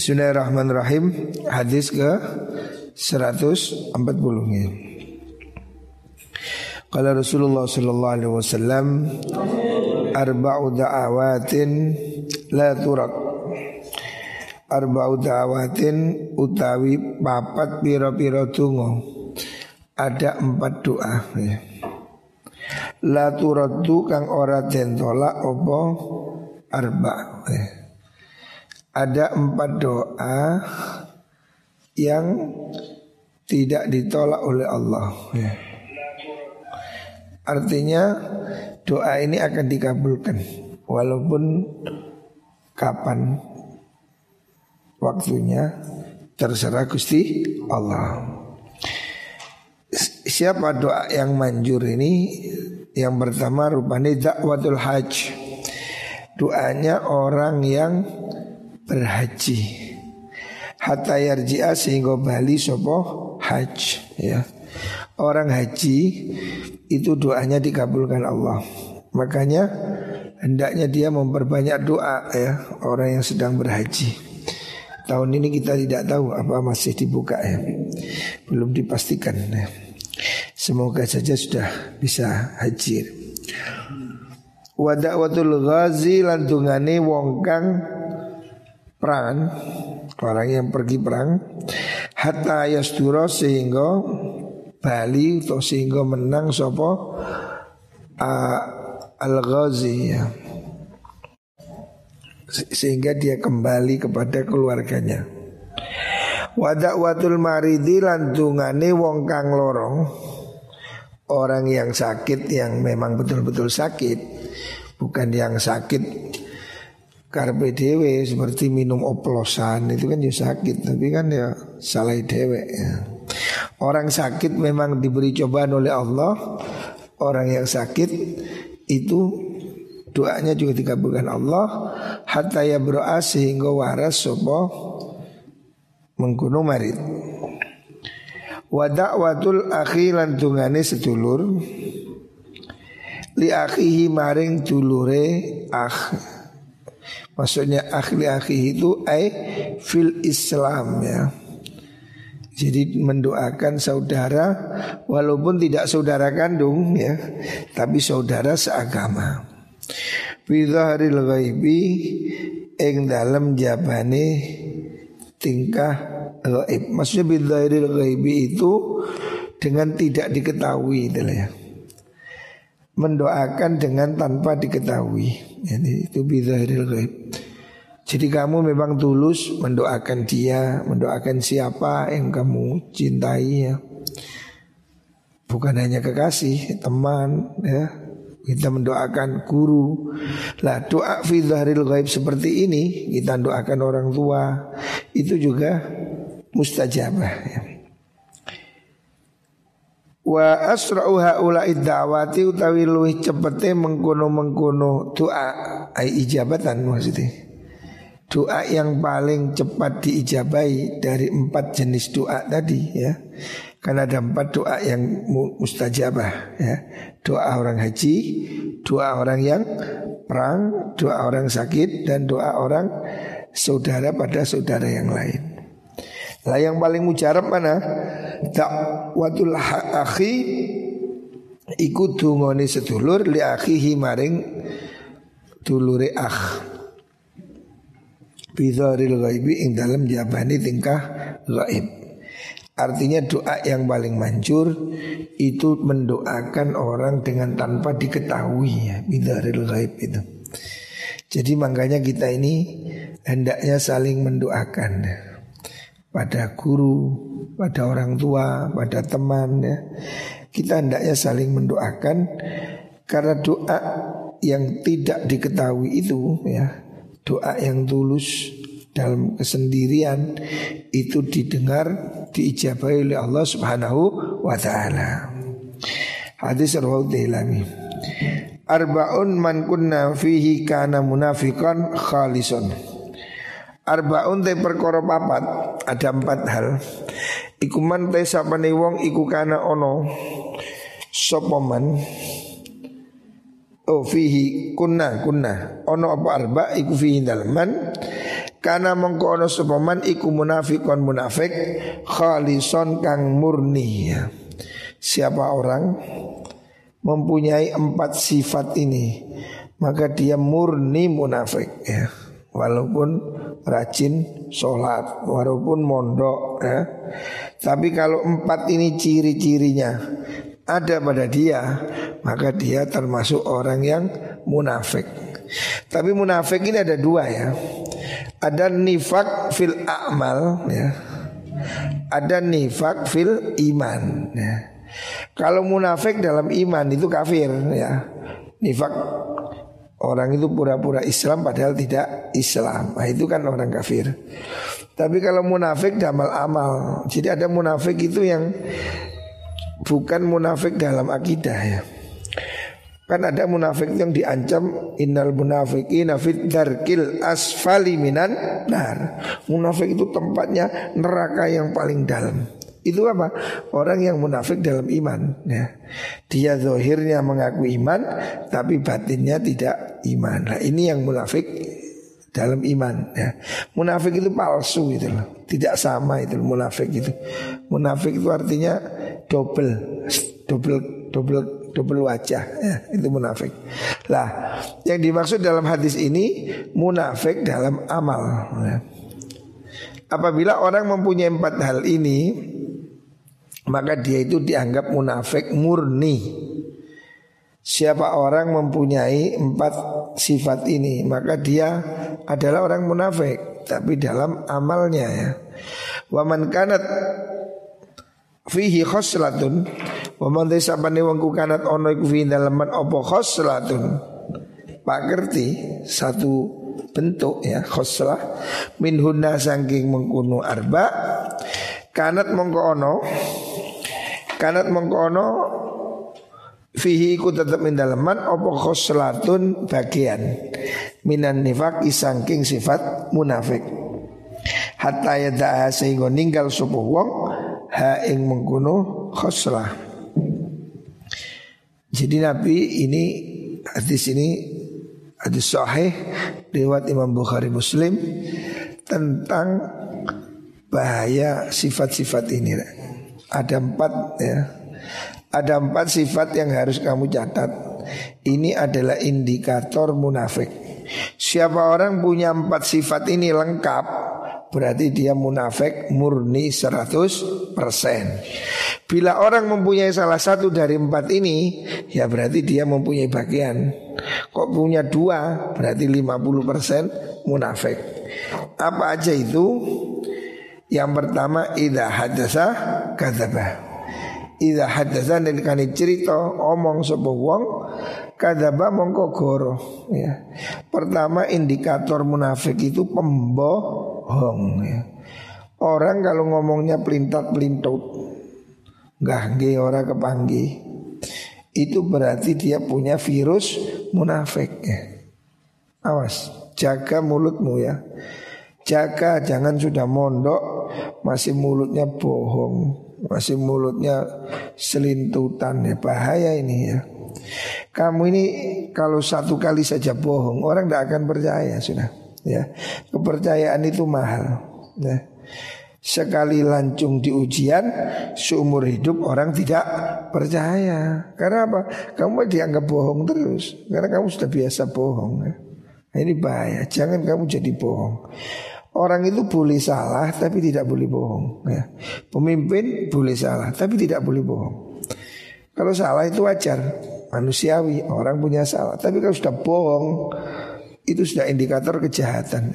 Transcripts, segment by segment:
Bismillahirrahmanirrahim. Hadis ke 140 ya. Kalau Rasulullah sallallahu alaihi wasallam arba'u da'awatin la turak arba'u da'awatin utawi papat pira-pira donga. Ada empat doa ya. La turaddu kang ora den tolak arba ya ada empat doa yang tidak ditolak oleh Allah. Ya. Artinya doa ini akan dikabulkan walaupun kapan waktunya terserah Gusti Allah. Siapa doa yang manjur ini? Yang pertama rupanya dakwatul hajj. Doanya orang yang berhaji. Hatta yarji'a sehingga bali sopo haj ya. Orang haji itu doanya dikabulkan Allah. Makanya hendaknya dia memperbanyak doa ya orang yang sedang berhaji. Tahun ini kita tidak tahu apa masih dibuka ya. Belum dipastikan ya. semoga saja sudah bisa haji. Wadakwatul ghazi lantungane wong kang perangan orang yang pergi perang hatta yasdura sehingga bali atau sehingga menang sopo uh, al ghazi ya sehingga dia kembali kepada keluarganya. Watul maridi lantungane wong kang lorong orang yang sakit yang memang betul-betul sakit bukan yang sakit karpe dewe seperti minum oplosan itu kan ya sakit tapi kan ya salah dewe ya. Orang sakit memang diberi cobaan oleh Allah Orang yang sakit itu doanya juga dikabulkan Allah hatta ya berdoa sehingga waras sopo mengkuno marit wadak watul akhi lantungane sedulur li akhihi maring dulure akh Maksudnya akhli-akhi itu ay fil Islam ya. Jadi mendoakan saudara walaupun tidak saudara kandung ya, tapi saudara seagama. Bidhahril ghaibi ing dalam jabane tingkah gaib. Maksudnya bidhahril ghaibi itu dengan tidak diketahui itu ya mendoakan dengan tanpa diketahui. Jadi itu bidzahiril ghaib. Jadi kamu memang tulus mendoakan dia, mendoakan siapa yang kamu cintai ya. Bukan hanya kekasih, teman ya. Kita mendoakan guru. Lah doa fi ghaib seperti ini, kita doakan orang tua, itu juga mustajabah ya. Wa asra'u haula'i da'wati utawi luwih cepete mengkono-mengkono doa ai ijabatan maksudnya. Doa yang paling cepat diijabai dari empat jenis doa tadi ya. Karena ada empat doa yang mustajabah ya. Doa orang haji, doa orang yang perang, doa orang sakit dan doa orang saudara pada saudara yang lain. Lah yang paling mujarab mana? Dakwatul akhi iku dungone sedulur li akhihi maring dulure akh. Bidharil ghaibi ing dalam jabani tingkah gaib. Artinya doa yang paling manjur itu mendoakan orang dengan tanpa diketahui ya bidharil ghaib itu. Jadi makanya kita ini hendaknya saling mendoakan pada guru, pada orang tua, pada teman ya. Kita hendaknya saling mendoakan karena doa yang tidak diketahui itu ya, doa yang tulus dalam kesendirian itu didengar diijabahi oleh Allah Subhanahu wa taala. Hadis riwayat Dailami. Arbaun man kunna fihi kana munafiqan khalisun. Arbaun te perkara papat ada empat hal. Iku man te sapane wong iku kana ono sapa man Oh fihi kunna kunna ono apa arba iku fihi dalman Karena mengkono sepaman iku munafikon munafik khalison kang murni. Siapa orang mempunyai empat sifat ini maka dia murni munafik ya. Walaupun rajin sholat, walaupun mondok ya. Tapi kalau empat ini ciri-cirinya ada pada dia, maka dia termasuk orang yang munafik. Tapi munafik ini ada dua ya. Ada nifak fil a'mal ya. Ada nifak fil iman ya. Kalau munafik dalam iman itu kafir ya. Nifak orang itu pura-pura Islam padahal tidak Islam. Nah, itu kan orang kafir. Tapi kalau munafik dalam amal. Jadi ada munafik itu yang bukan munafik dalam akidah ya. Kan ada munafik yang diancam innal munafiqina fit darkil asfali minan nar. Munafik itu tempatnya neraka yang paling dalam. Itu apa? Orang yang munafik dalam iman ya. Dia zohirnya mengaku iman Tapi batinnya tidak iman Nah ini yang munafik dalam iman ya. Munafik itu palsu itu loh Tidak sama itu munafik itu Munafik itu artinya double Double double double wajah ya, itu munafik. Lah, yang dimaksud dalam hadis ini munafik dalam amal. Ya. Apabila orang mempunyai empat hal ini, maka dia itu dianggap munafik murni. Siapa orang mempunyai empat sifat ini, maka dia adalah orang munafik, tapi dalam amalnya ya. Waman kanat fihi khoslatun wa man sapane wong kanat ono iku fi dalaman apa khoslatun Pak ngerti satu bentuk ya khoslah min hunna sangking mengkunu arba kanat mongko ono kanat mongko ono fihi iku tetep min dalaman apa khoslatun bagian minan nifak isangking sifat munafik hatta yada'a sehingga ninggal subuh wong ha ing mengkuno khoslah. Jadi Nabi ini hadis ini hadis sahih lewat Imam Bukhari Muslim tentang bahaya sifat-sifat ini. Ada empat ya. Ada empat sifat yang harus kamu catat. Ini adalah indikator munafik. Siapa orang punya empat sifat ini lengkap, berarti dia munafik murni 100% Bila orang mempunyai salah satu dari empat ini Ya berarti dia mempunyai bagian Kok punya dua berarti 50% munafik Apa aja itu? Yang pertama Ida hadasa kadzabah Ida hadasa nelikani cerita omong sebuah wong kadaba mongko goro ya. Pertama indikator munafik itu pembohong bohong ya. Orang kalau ngomongnya pelintat pelintut Gahge orang kepanggi Itu berarti dia punya virus munafik ya. Awas Jaga mulutmu ya Jaga jangan sudah mondok Masih mulutnya bohong Masih mulutnya selintutan. Ya Bahaya ini ya. Kamu ini kalau satu kali saja bohong Orang tidak akan percaya sudah. Ya kepercayaan itu mahal ya. sekali lancung di ujian seumur hidup orang tidak percaya. Karena apa? Kamu dianggap bohong terus karena kamu sudah biasa bohong ya. Nah, ini bahaya jangan kamu jadi bohong Orang itu boleh salah tapi tidak boleh bohong ya. Pemimpin boleh salah tapi tidak boleh bohong Kalau salah itu wajar Manusiawi orang punya salah Tapi kalau sudah bohong itu sudah indikator kejahatan.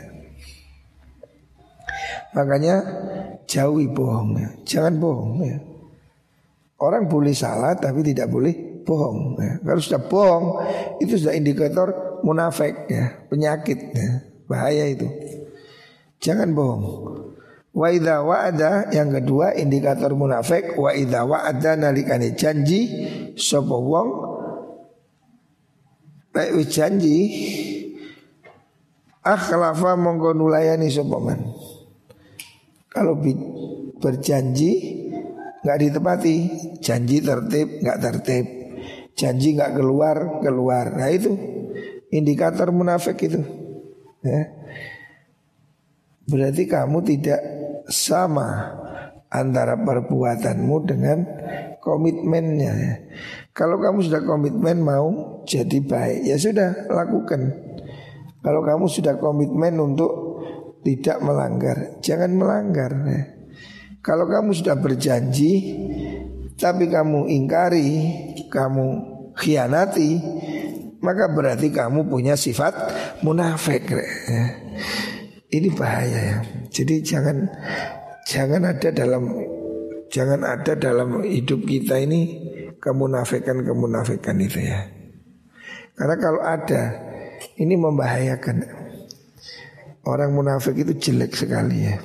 Makanya jauhi bohongnya, jangan bohong ya. Orang boleh salah tapi tidak boleh bohong. Ya. Kalau sudah bohong itu sudah indikator munafik ya, penyakit ya, bahaya itu. Jangan bohong. Wa idza wa'ada yang kedua indikator munafik wa idza wa'ada nalikane janji sapa wong nek janji akhlafa mongko nulayani sopaman. Kalau berjanji nggak ditepati, janji tertib nggak tertib, janji nggak keluar keluar. Nah itu indikator munafik itu. Ya. Berarti kamu tidak sama antara perbuatanmu dengan komitmennya. Kalau kamu sudah komitmen mau jadi baik, ya sudah lakukan. Kalau kamu sudah komitmen untuk tidak melanggar, jangan melanggar. Ya. Kalau kamu sudah berjanji, tapi kamu ingkari, kamu khianati, maka berarti kamu punya sifat munafik. Ya. Ini bahaya ya. Jadi jangan jangan ada dalam jangan ada dalam hidup kita ini kemunafikan-kemunafikan itu ya. Karena kalau ada ini membahayakan. Orang munafik itu jelek sekali ya.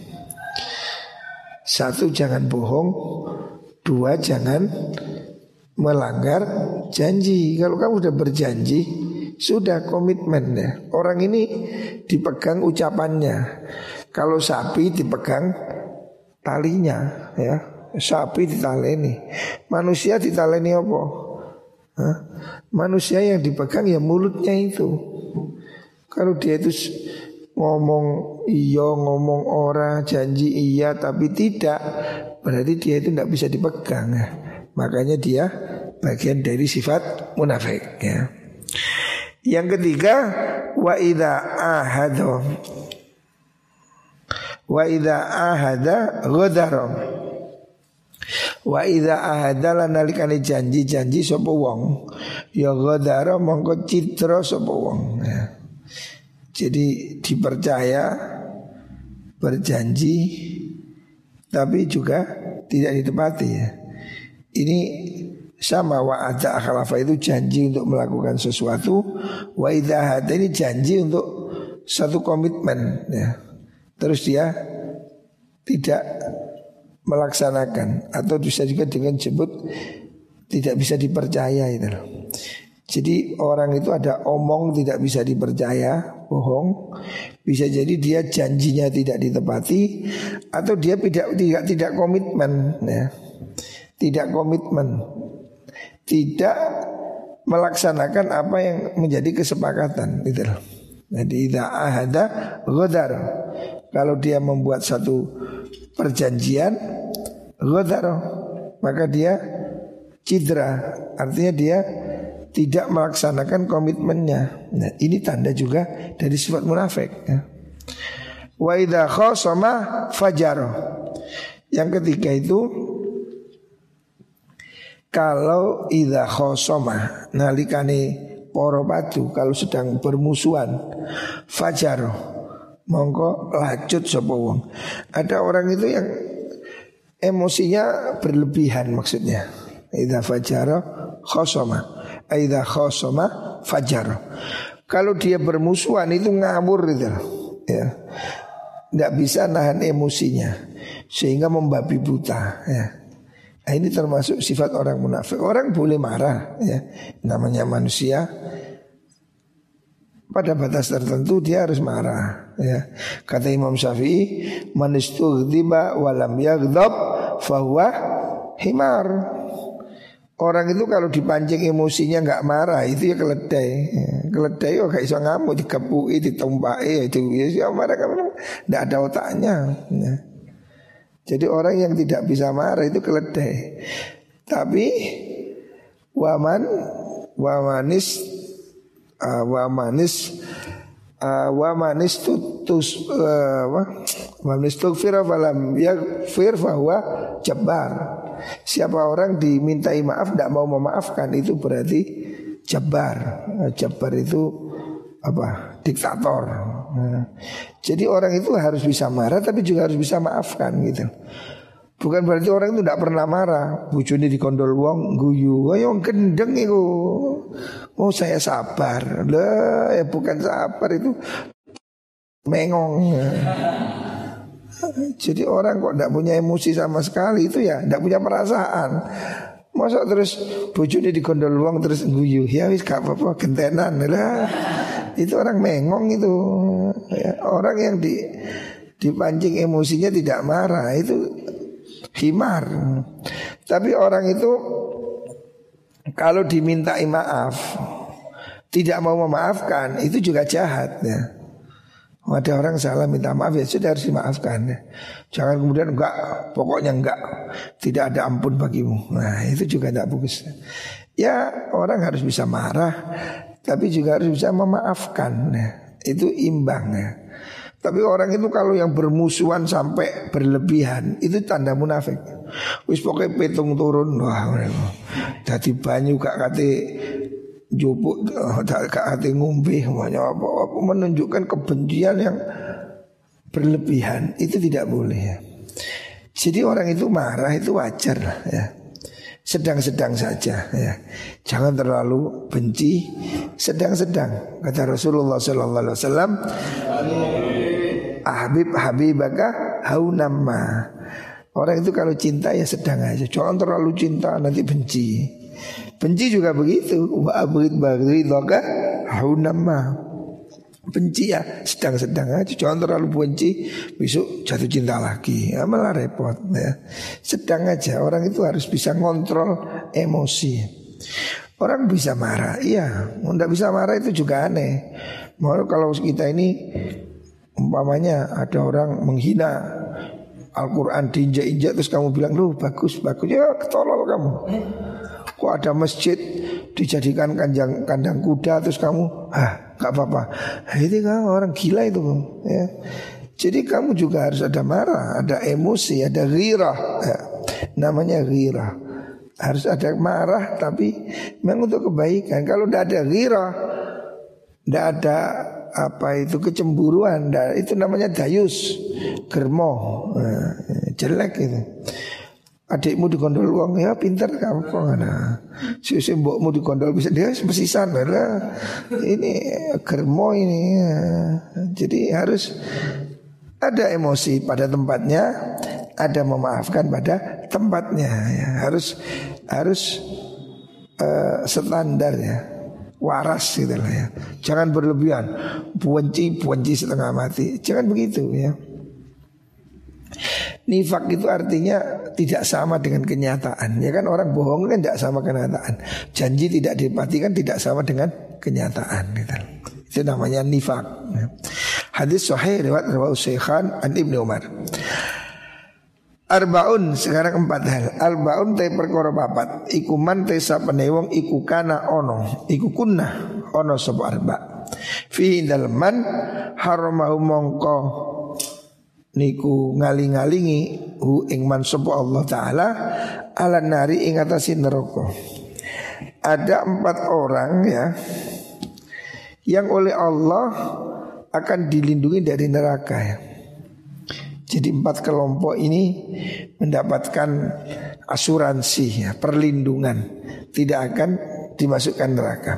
Satu jangan bohong, dua jangan melanggar janji. Kalau kamu sudah berjanji, sudah komitmen ya. Orang ini dipegang ucapannya. Kalau sapi dipegang talinya ya. Sapi ditaleni. Manusia ditaleni apa? Hah? Manusia yang dipegang ya mulutnya itu. Kalau dia itu ngomong iya, ngomong ora, janji iya tapi tidak, berarti dia itu tidak bisa dipegang ya. Makanya dia bagian dari sifat munafik ya. Yang ketiga wa idza ahadu Wa idza ahada ghadara. Wa idza ahada lan nalikane janji-janji sapa wong ya ghadara mongko citra sapa wong. Ya. Jadi dipercaya berjanji tapi juga tidak ditepati ya. Ini sama wa ada itu janji untuk melakukan sesuatu wa idza ini janji untuk satu komitmen ya terus dia tidak melaksanakan atau bisa juga dengan sebut tidak bisa dipercaya itu Jadi orang itu ada omong tidak bisa dipercaya, bohong. Bisa jadi dia janjinya tidak ditepati atau dia tidak tidak tidak komitmen ya. Tidak komitmen. Tidak melaksanakan apa yang menjadi kesepakatan gitu Jadi tidak ada godar kalau dia membuat satu perjanjian ghadar maka dia cedera artinya dia tidak melaksanakan komitmennya. Nah ini tanda juga dari sifat munafik ya. wa idza khasama fajar yang ketiga itu kalau idza khasama nalikane poro padu kalau sedang bermusuhan fajar mongko lacut sapa wong. Ada orang itu yang emosinya berlebihan maksudnya. Idza fajara khosoma. Idza khosoma fajar. Kalau dia bermusuhan itu ngawur gitu. Ya. Tidak bisa nahan emosinya sehingga membabi buta ya. Nah, ini termasuk sifat orang munafik. Orang boleh marah ya. Namanya manusia pada batas tertentu dia harus marah ya. Kata Imam Syafi'i, "Man istughdiba wa lam yaghdab fahuwa himar." Orang itu kalau dipancing emosinya nggak marah itu ya keledai. Ya. Keledai kok gak iso ngamuk dikepui, ditumpaki itu ya marah kan enggak ada otaknya. Ya. Jadi orang yang tidak bisa marah itu keledai. Tapi waman wamanis uh, wa manis uh, wa manis tutus uh, wa manis tukfir falam fir bahwa jabar. Siapa orang dimintai maaf tidak mau memaafkan itu berarti jabar. Jabar itu apa? Diktator. Nah, jadi orang itu harus bisa marah tapi juga harus bisa maafkan gitu. Bukan berarti orang itu tidak pernah marah. Bujuni di kondol wong guyu. Ayo gendeng itu. Oh saya sabar. Lah ya bukan sabar itu mengong. Jadi orang kok tidak punya emosi sama sekali itu ya tidak punya perasaan. Masa terus bujuni di kondol wong terus guyu. Ya wis gak apa-apa gentenan lah. Itu orang mengong itu. Ya, orang yang di dipancing emosinya tidak marah itu himar. Tapi orang itu kalau dimintai maaf tidak mau memaafkan itu juga jahat ya. ada orang salah minta maaf ya sudah harus dimaafkan ya. Jangan kemudian enggak, pokoknya enggak, tidak ada ampun bagimu. Nah itu juga tidak bagus. Ya orang harus bisa marah, tapi juga harus bisa memaafkan. Ya. Itu imbang ya. Tapi orang itu kalau yang bermusuhan sampai berlebihan itu tanda munafik. Wis pokoknya petung turun wah. Jadi banyu gak kate jupuk gak kate ngombe apa, apa menunjukkan kebencian yang berlebihan itu tidak boleh ya. Jadi orang itu marah itu wajar lah ya. Sedang-sedang saja ya. Jangan terlalu benci, sedang-sedang. Kata Rasulullah sallallahu alaihi wasallam Habib Habibaka haunamma. Orang itu kalau cinta ya sedang aja. Jangan terlalu cinta nanti benci. Benci juga begitu. Wa abrid bagridaka haunamma. Benci ya sedang-sedang aja. Jangan terlalu benci Besok jatuh cinta lagi. Ya, Malah repot ya. Sedang aja Orang itu harus bisa ngontrol emosi. Orang bisa marah Iya. Tidak bisa marah itu juga aneh. Mau kalau kita ini Umpamanya ada orang menghina Al-Quran diinjak-injak terus kamu bilang Loh bagus, bagus. Ya ketolol kamu. Kok ada masjid dijadikan kandang, kandang kuda terus kamu Ah gak apa-apa. Itu kan orang gila itu ya. Jadi kamu juga harus ada marah Ada emosi, ada ghirah ya. Namanya ghirah Harus ada marah tapi memang untuk kebaikan. Kalau tidak ada ghirah Tidak ada apa itu kecemburuan itu namanya dayus germo nah, jelek itu adikmu digondol uang ya pinter kamu kok si si mbokmu digondol bisa dia mesisan lah ini germo ini ya. jadi harus ada emosi pada tempatnya ada memaafkan pada tempatnya ya. harus harus uh, standar ya waras gitu lah ya. Jangan berlebihan, buanci buanci setengah mati. Jangan begitu ya. Nifak itu artinya tidak sama dengan kenyataan. Ya kan orang bohong kan tidak sama kenyataan. Janji tidak dipatikan tidak sama dengan kenyataan. Gitu. Itu namanya nifak. Ya. Hadis sahih riwayat riwayat Syekhan an Ibnu Umar. Arbaun sekarang empat hal Arbaun te perkara papat Iku man te sapane wong iku kana ono Iku kunna ono sapa arba Fi dalman haramahu mongko Niku ngaling-ngalingi Hu ing man Allah Ta'ala Ala nari ing atasin neraka. Ada empat orang ya Yang oleh Allah akan dilindungi dari neraka ya. Jadi empat kelompok ini mendapatkan asuransi ya, perlindungan. Tidak akan dimasukkan neraka.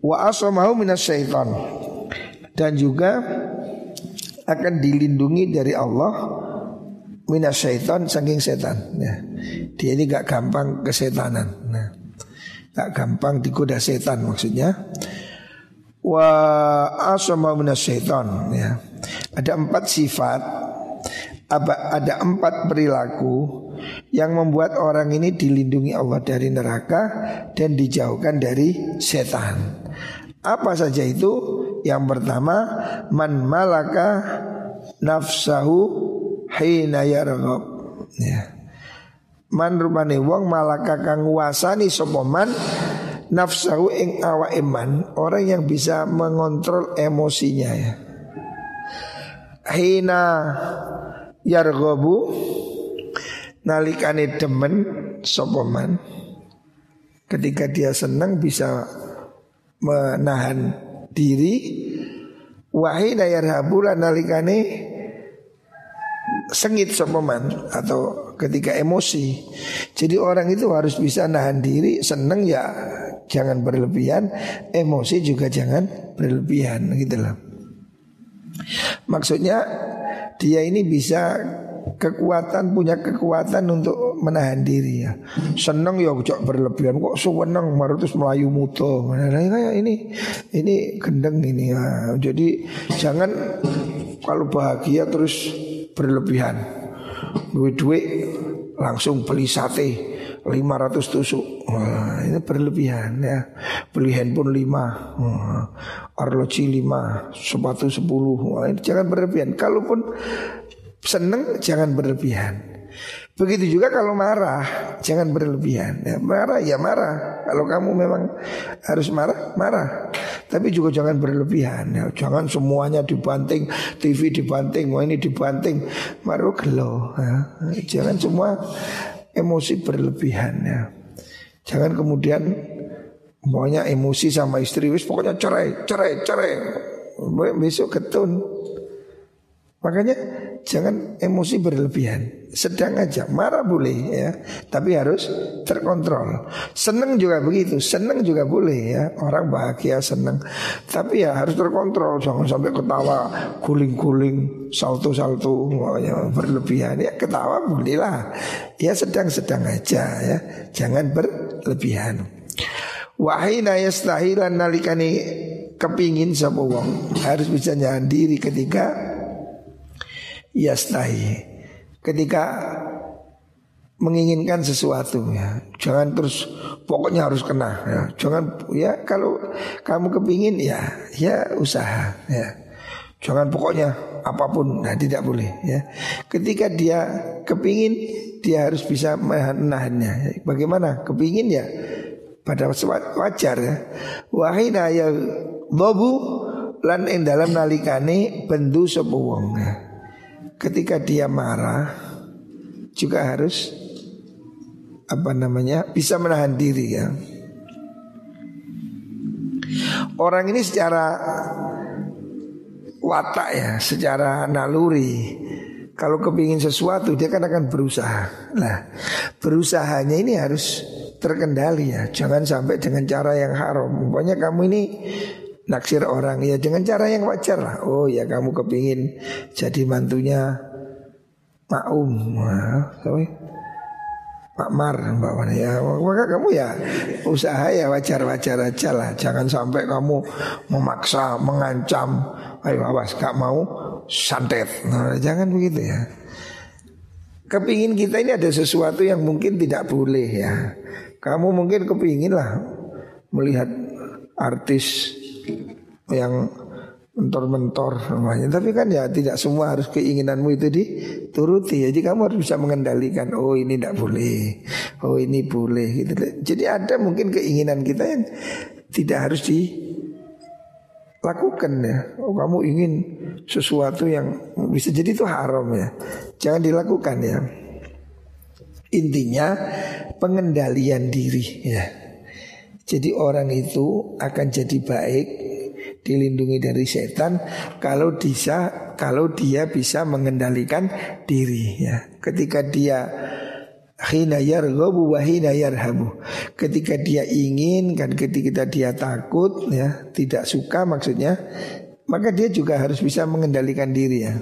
Wa asamahu minas syaitan. Dan juga akan dilindungi dari Allah minas syaitan saking setan. Ya. Dia ini gak gampang kesetanan. Nah, gak gampang digoda setan maksudnya. Wa asamahu minas syaitan ya. Ada empat sifat ada empat perilaku yang membuat orang ini dilindungi Allah dari neraka dan dijauhkan dari setan. Apa saja itu? Yang pertama, man malaka nafsahu hina yarghab. Ya. Man rupane wong malaka kang nguasani sapa man nafsahu ing awak iman, orang yang bisa mengontrol emosinya ya. Hina yarghabu nalikane demen sopoman ketika dia senang bisa menahan diri wahina yarhabu nalikane sengit sopoman atau ketika emosi. Jadi orang itu harus bisa nahan diri, seneng ya jangan berlebihan, emosi juga jangan berlebihan gitu loh. Maksudnya dia ini bisa kekuatan punya kekuatan untuk menahan diri ya. Seneng ya cok berlebihan kok seneng terus melayu muto. Nah, kayak ini ini gendeng ini ya. Jadi jangan kalau bahagia terus berlebihan. Duit-duit langsung beli sate 500 tusuk Wah, Ini berlebihan ya Beli handphone 5 Wah, Arloji 5 Sepatu 10 Wah, ini Jangan berlebihan Kalaupun seneng jangan berlebihan Begitu juga kalau marah, jangan berlebihan. Ya, marah ya marah. Kalau kamu memang harus marah, marah. Tapi juga jangan berlebihan. Ya, jangan semuanya dibanting, TV dibanting, wah ini dibanting, maru gelo. Ya. Jangan semua emosi berlebihan ya. Jangan kemudian maunya emosi sama istri wis pokoknya cerai, cerai, cerai. Besok ketun. Makanya jangan emosi berlebihan. Sedang aja, marah boleh ya, tapi harus terkontrol. Seneng juga begitu, seneng juga boleh ya. Orang bahagia seneng, tapi ya harus terkontrol. Jangan sampai ketawa guling-guling, salto-salto, ya, berlebihan. Ya ketawa bolehlah, ya sedang-sedang aja ya. Jangan berlebihan. Wahina yastahilan nalikani kepingin sapa wong harus bisa nyandiri diri ketika yastahi ketika menginginkan sesuatu ya jangan terus pokoknya harus kena ya. Jangan ya kalau kamu kepingin ya ya usaha ya. Jangan pokoknya apa pun nah tidak boleh ya. Ketika dia kepingin dia harus bisa menahannya. Bagaimana? Kepingin ya pada wajar ya. Wahina ya lobu lan ing dalam nalikane bendu ya ketika dia marah juga harus apa namanya bisa menahan diri ya. Orang ini secara watak ya, secara naluri kalau kepingin sesuatu dia kan akan berusaha. Nah, berusahanya ini harus terkendali ya. Jangan sampai dengan cara yang haram. Pokoknya kamu ini naksir orang ya dengan cara yang wajar lah. Oh ya kamu kepingin jadi mantunya Maum, Pak Mar, Wan ya. Maka kamu ya usaha ya wajar-wajar aja lah. Jangan sampai kamu memaksa, mengancam. Ayo awas, gak mau santet. Nah, jangan begitu ya. Kepingin kita ini ada sesuatu yang mungkin tidak boleh ya. Kamu mungkin kepingin lah melihat artis yang mentor-mentor namanya. Tapi kan ya tidak semua harus keinginanmu itu dituruti. Jadi kamu harus bisa mengendalikan. Oh ini tidak boleh. Oh ini boleh. Gitu. Jadi ada mungkin keinginan kita yang tidak harus dilakukan ya. Oh kamu ingin sesuatu yang bisa jadi itu haram ya. Jangan dilakukan ya. Intinya pengendalian diri ya. Jadi orang itu akan jadi baik dilindungi dari setan kalau bisa kalau dia bisa mengendalikan diri ya. Ketika dia hina yarghabu wa hina yarhabu. Ketika dia ingin kan ketika dia takut ya, tidak suka maksudnya, maka dia juga harus bisa mengendalikan diri ya.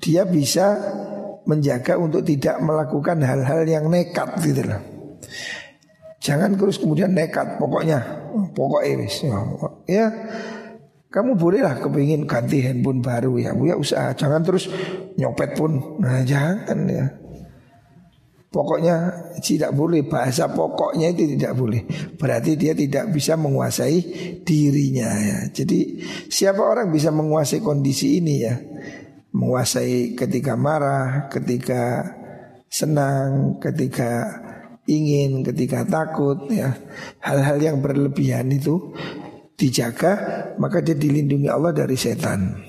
Dia bisa menjaga untuk tidak melakukan hal-hal yang nekat gitu loh. Jangan terus kemudian nekat pokoknya. Pokoknya wis ya kamu bolehlah kepingin ganti handphone baru ya bu. Ya usaha. Jangan terus nyopet pun. Nah jangan ya. Pokoknya tidak boleh. Bahasa pokoknya itu tidak boleh. Berarti dia tidak bisa menguasai dirinya ya. Jadi siapa orang bisa menguasai kondisi ini ya? Menguasai ketika marah ketika senang ketika ingin, ketika takut ya. Hal-hal yang berlebihan itu dijaga maka dia dilindungi Allah dari setan.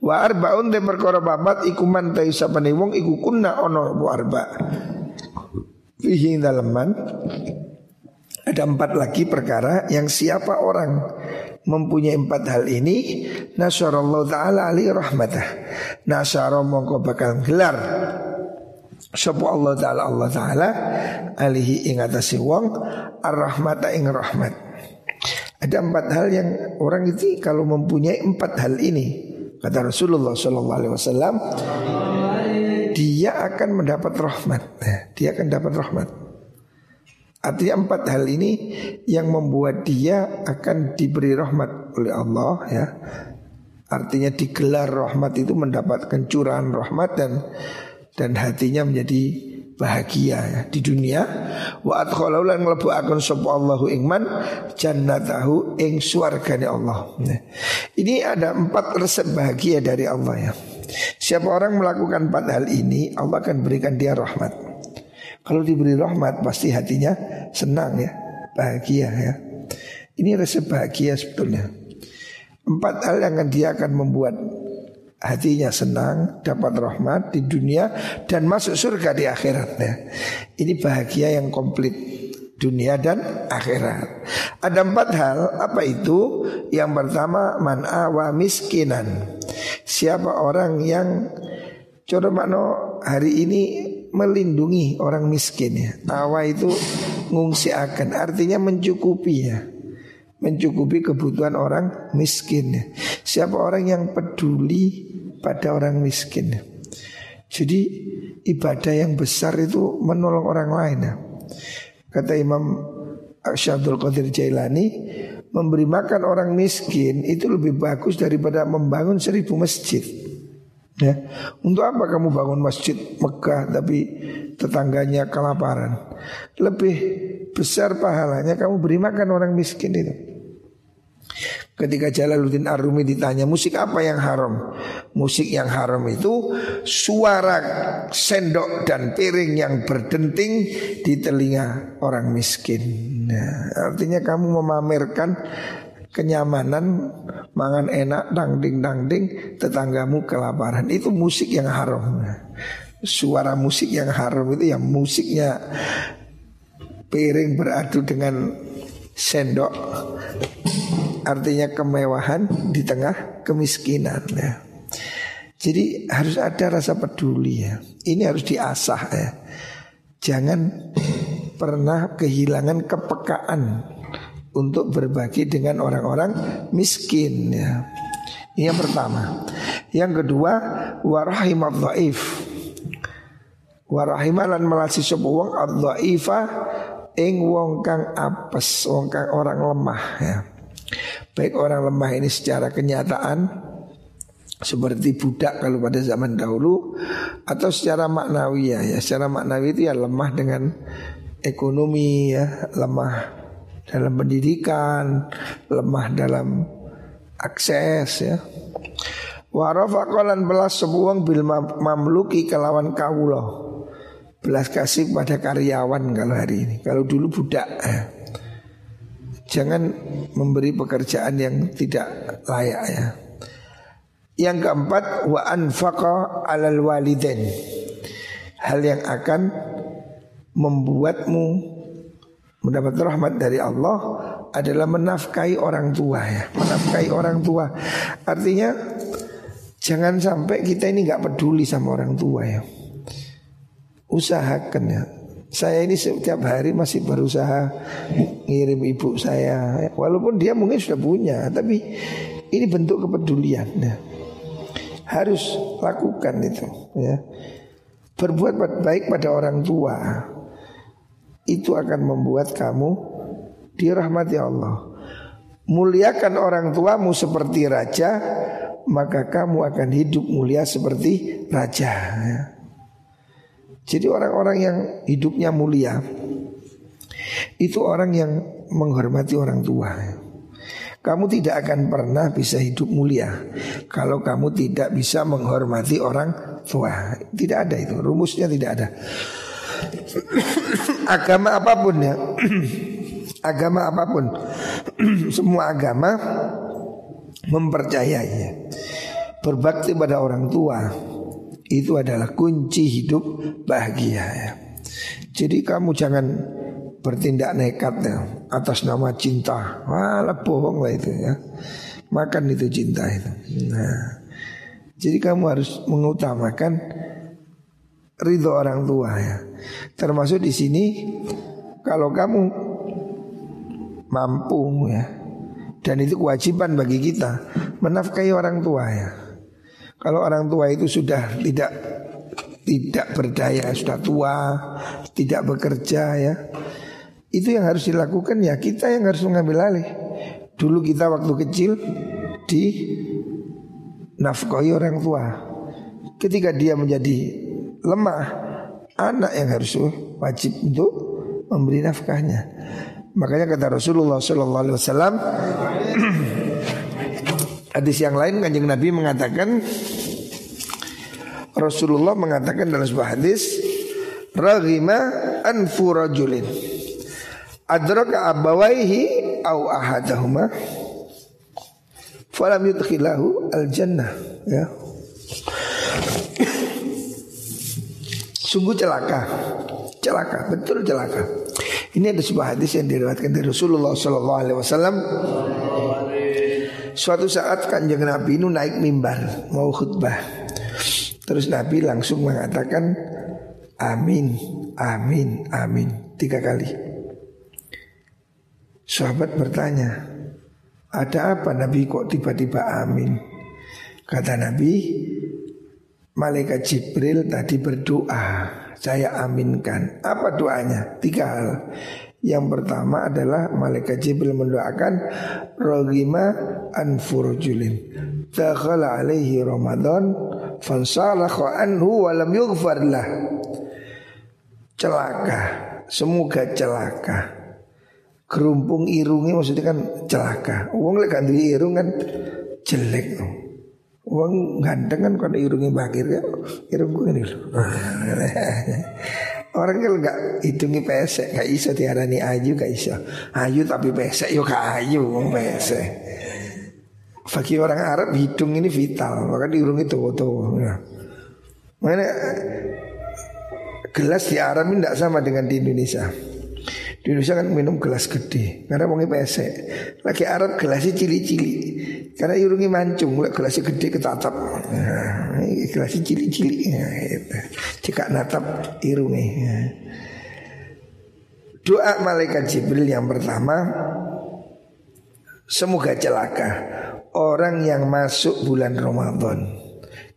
Wa arbaun te perkara babat iku man ta isapane wong iku kunna ono bu arba. Fihi daleman ada empat lagi perkara yang siapa orang mempunyai empat hal ini nasyarallahu taala ali rahmatah. Nasyara mongko bakal gelar Sapa Allah Ta'ala Allah Ta'ala Alihi ingatasi wong Ar-Rahmata ing rahmat. Ada empat hal yang orang itu Kalau mempunyai empat hal ini Kata Rasulullah Wasallam Dia akan mendapat rahmat. Dia akan dapat rahmat. Artinya empat hal ini Yang membuat dia akan diberi rahmat oleh Allah ya. Artinya digelar rahmat itu mendapatkan curahan rahmat dan dan hatinya menjadi bahagia ya di dunia wa adkhalau lan mlebu sapa Allahu ingman jannatahu ing swargane Allah. Nah, ini ada empat resep bahagia dari Allah ya. Siapa orang melakukan empat hal ini Allah akan berikan dia rahmat. Kalau diberi rahmat pasti hatinya senang ya, bahagia ya. Ini resep bahagia sebetulnya. Empat hal yang dia akan membuat hatinya senang, dapat rahmat di dunia dan masuk surga di akhiratnya. Ini bahagia yang komplit dunia dan akhirat. Ada empat hal, apa itu? Yang pertama man'awa miskinan. Siapa orang yang Coromano hari ini melindungi orang miskin ya. Awa itu ngungsi akan artinya mencukupi ya mencukupi kebutuhan orang miskin. Siapa orang yang peduli pada orang miskin. Jadi ibadah yang besar itu menolong orang lain. Kata Imam Syabdul Qadir Jailani Memberi makan orang miskin itu lebih bagus daripada membangun seribu masjid Ya, untuk apa kamu bangun masjid Mekah tapi tetangganya kelaparan? Lebih besar pahalanya kamu beri makan orang miskin itu. Ketika Jalaluddin Arumi ditanya musik apa yang haram? Musik yang haram itu suara sendok dan piring yang berdenting di telinga orang miskin. Nah, artinya kamu memamerkan kenyamanan, mangan enak, dangding dangding, tetanggamu kelaparan. Itu musik yang haram. Suara musik yang haram itu yang musiknya piring beradu dengan sendok artinya kemewahan di tengah kemiskinan ya. Jadi harus ada rasa peduli ya. Ini harus diasah ya. Jangan pernah kehilangan kepekaan untuk berbagi dengan orang-orang miskin ya. Ini yang pertama. Yang kedua warahimat dhaif. Warahimalan melasi sapa wong ad-dhaifa ing wong kang apes, wong kang orang lemah ya. Baik orang lemah ini secara kenyataan seperti budak kalau pada zaman dahulu atau secara maknawi ya, ya secara maknawi itu ya lemah dengan ekonomi ya, lemah dalam pendidikan, lemah dalam akses ya. Warafa kolan belas sebuang bil mamluki kelawan kawulo Belas kasih pada karyawan kalau hari ini Kalau dulu budak ya. Jangan memberi pekerjaan yang tidak layak ya. Yang keempat wa anfaqa alal waliden. Hal yang akan membuatmu mendapat rahmat dari Allah adalah menafkahi orang tua ya. Menafkahi orang tua. Artinya jangan sampai kita ini nggak peduli sama orang tua ya. Usahakan ya saya ini setiap hari masih berusaha ngirim ibu saya Walaupun dia mungkin sudah punya Tapi ini bentuk kepedulian nah, Harus lakukan itu ya. Berbuat baik pada orang tua Itu akan membuat kamu dirahmati Allah Muliakan orang tuamu seperti raja Maka kamu akan hidup mulia seperti raja ya. Jadi orang-orang yang hidupnya mulia itu orang yang menghormati orang tua. Kamu tidak akan pernah bisa hidup mulia kalau kamu tidak bisa menghormati orang tua. Tidak ada itu, rumusnya tidak ada. agama apa pun ya, agama apa pun, semua agama mempercayai berbakti pada orang tua itu adalah kunci hidup bahagia ya. Jadi kamu jangan bertindak nekat ya, atas nama cinta. Walah bohong lah itu ya. Makan itu cinta itu. Nah, jadi kamu harus mengutamakan ridho orang tua ya. Termasuk di sini kalau kamu mampu ya dan itu kewajiban bagi kita menafkahi orang tua ya. Kalau orang tua itu sudah tidak tidak berdaya, sudah tua, tidak bekerja ya. Itu yang harus dilakukan ya kita yang harus mengambil alih. Dulu kita waktu kecil di nafkahi orang tua. Ketika dia menjadi lemah, anak yang harus wajib untuk memberi nafkahnya. Makanya kata Rasulullah Sallallahu Alaihi Wasallam hadis yang lain kanjeng Nabi mengatakan Rasulullah mengatakan dalam sebuah hadis Raghima anfu rajulin. Adraka abawaihi au ahadahuma. Falam yudkhilahu al jannah ya. Sungguh celaka. Celaka, betul celaka. Ini ada sebuah hadis yang diriwayatkan dari Rasulullah Wasallam Suatu saat kanjeng Nabi itu naik mimbar Mau khutbah. Terus Nabi langsung mengatakan Amin, amin, amin Tiga kali. Sahabat bertanya Ada apa Nabi kok tiba-tiba amin? Kata Nabi Malaikat Jibril tadi berdoa Saya aminkan. Apa doanya? Tiga hal Yang pertama adalah Malaikat Jibril mendoakan Rogima anfurujulin Dakhala alaihi Ramadan fansalakha anhu wa lam yughfar lah. Celaka, semoga celaka. Kerumpung irungnya maksudnya kan celaka. Wong lek ganti irung kan jelek. Wong ganteng kan kalau irungnya bakir ya, gue ini Orang kan nggak hitungi pesek, nggak iso diarani ayu, nggak iso. Ayu tapi pesek, yo ayu, pesek. Bagi orang Arab hidung ini vital Maka hidung itu tuh ya. Mana gelas di Arab ini tidak sama dengan di Indonesia. Di Indonesia kan minum gelas gede Karena mau pesek Lagi Arab gelasnya cili-cili Karena irungi mancung Gelasnya gede ketatap nah, Gelasnya cili-cili ya, gitu. Jika natap irungi. Doa malaikat Jibril yang pertama Semoga celaka orang yang masuk bulan Ramadan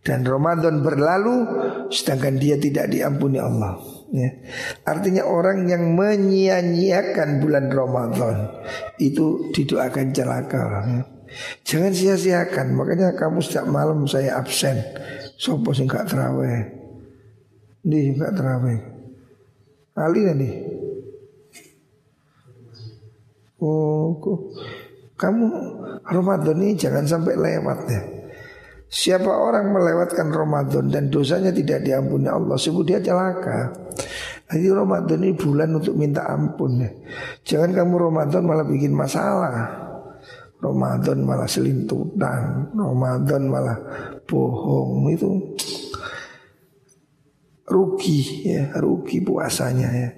dan Ramadan berlalu sedangkan dia tidak diampuni Allah. Ya. Artinya orang yang menyia-nyiakan bulan Ramadan itu didoakan celaka. Ya. Jangan sia-siakan. Makanya kamu setiap malam saya absen. Sopo sing gak terawih. Nih gak terawih. Ali nih. Oh, kamu Ramadan ini jangan sampai lewat ya. Siapa orang melewatkan Ramadan dan dosanya tidak diampuni Allah, sungguh dia celaka. Jadi Ramadan ini bulan untuk minta ampun. Jangan kamu Ramadan malah bikin masalah. Ramadan malah selintutan, Ramadan malah bohong itu rugi ya, rugi puasanya ya.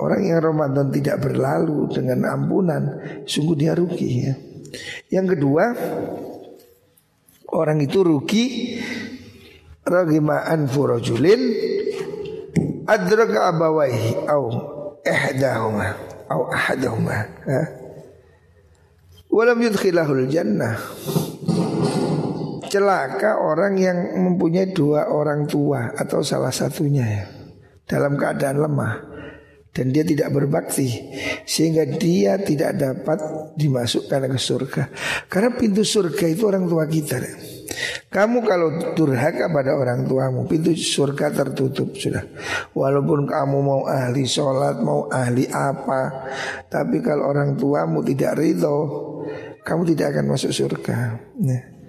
Orang yang Ramadan tidak berlalu dengan ampunan Sungguh dia rugi ya Yang kedua Orang itu rugi. Ragima'an furajulin Adraka abawaihi Au ihdahuma. Au ahadahuma. Walam yudkhilahul jannah. Celaka orang yang mempunyai dua orang tua Atau salah satunya ya. Dalam keadaan lemah dan dia tidak berbakti sehingga dia tidak dapat dimasukkan ke surga. Karena pintu surga itu orang tua kita kamu kalau durhaka pada orang tuamu pintu surga tertutup sudah. Walaupun kamu mau ahli sholat mau ahli apa tapi kalau orang tuamu tidak ridho kamu tidak akan masuk surga. Nah.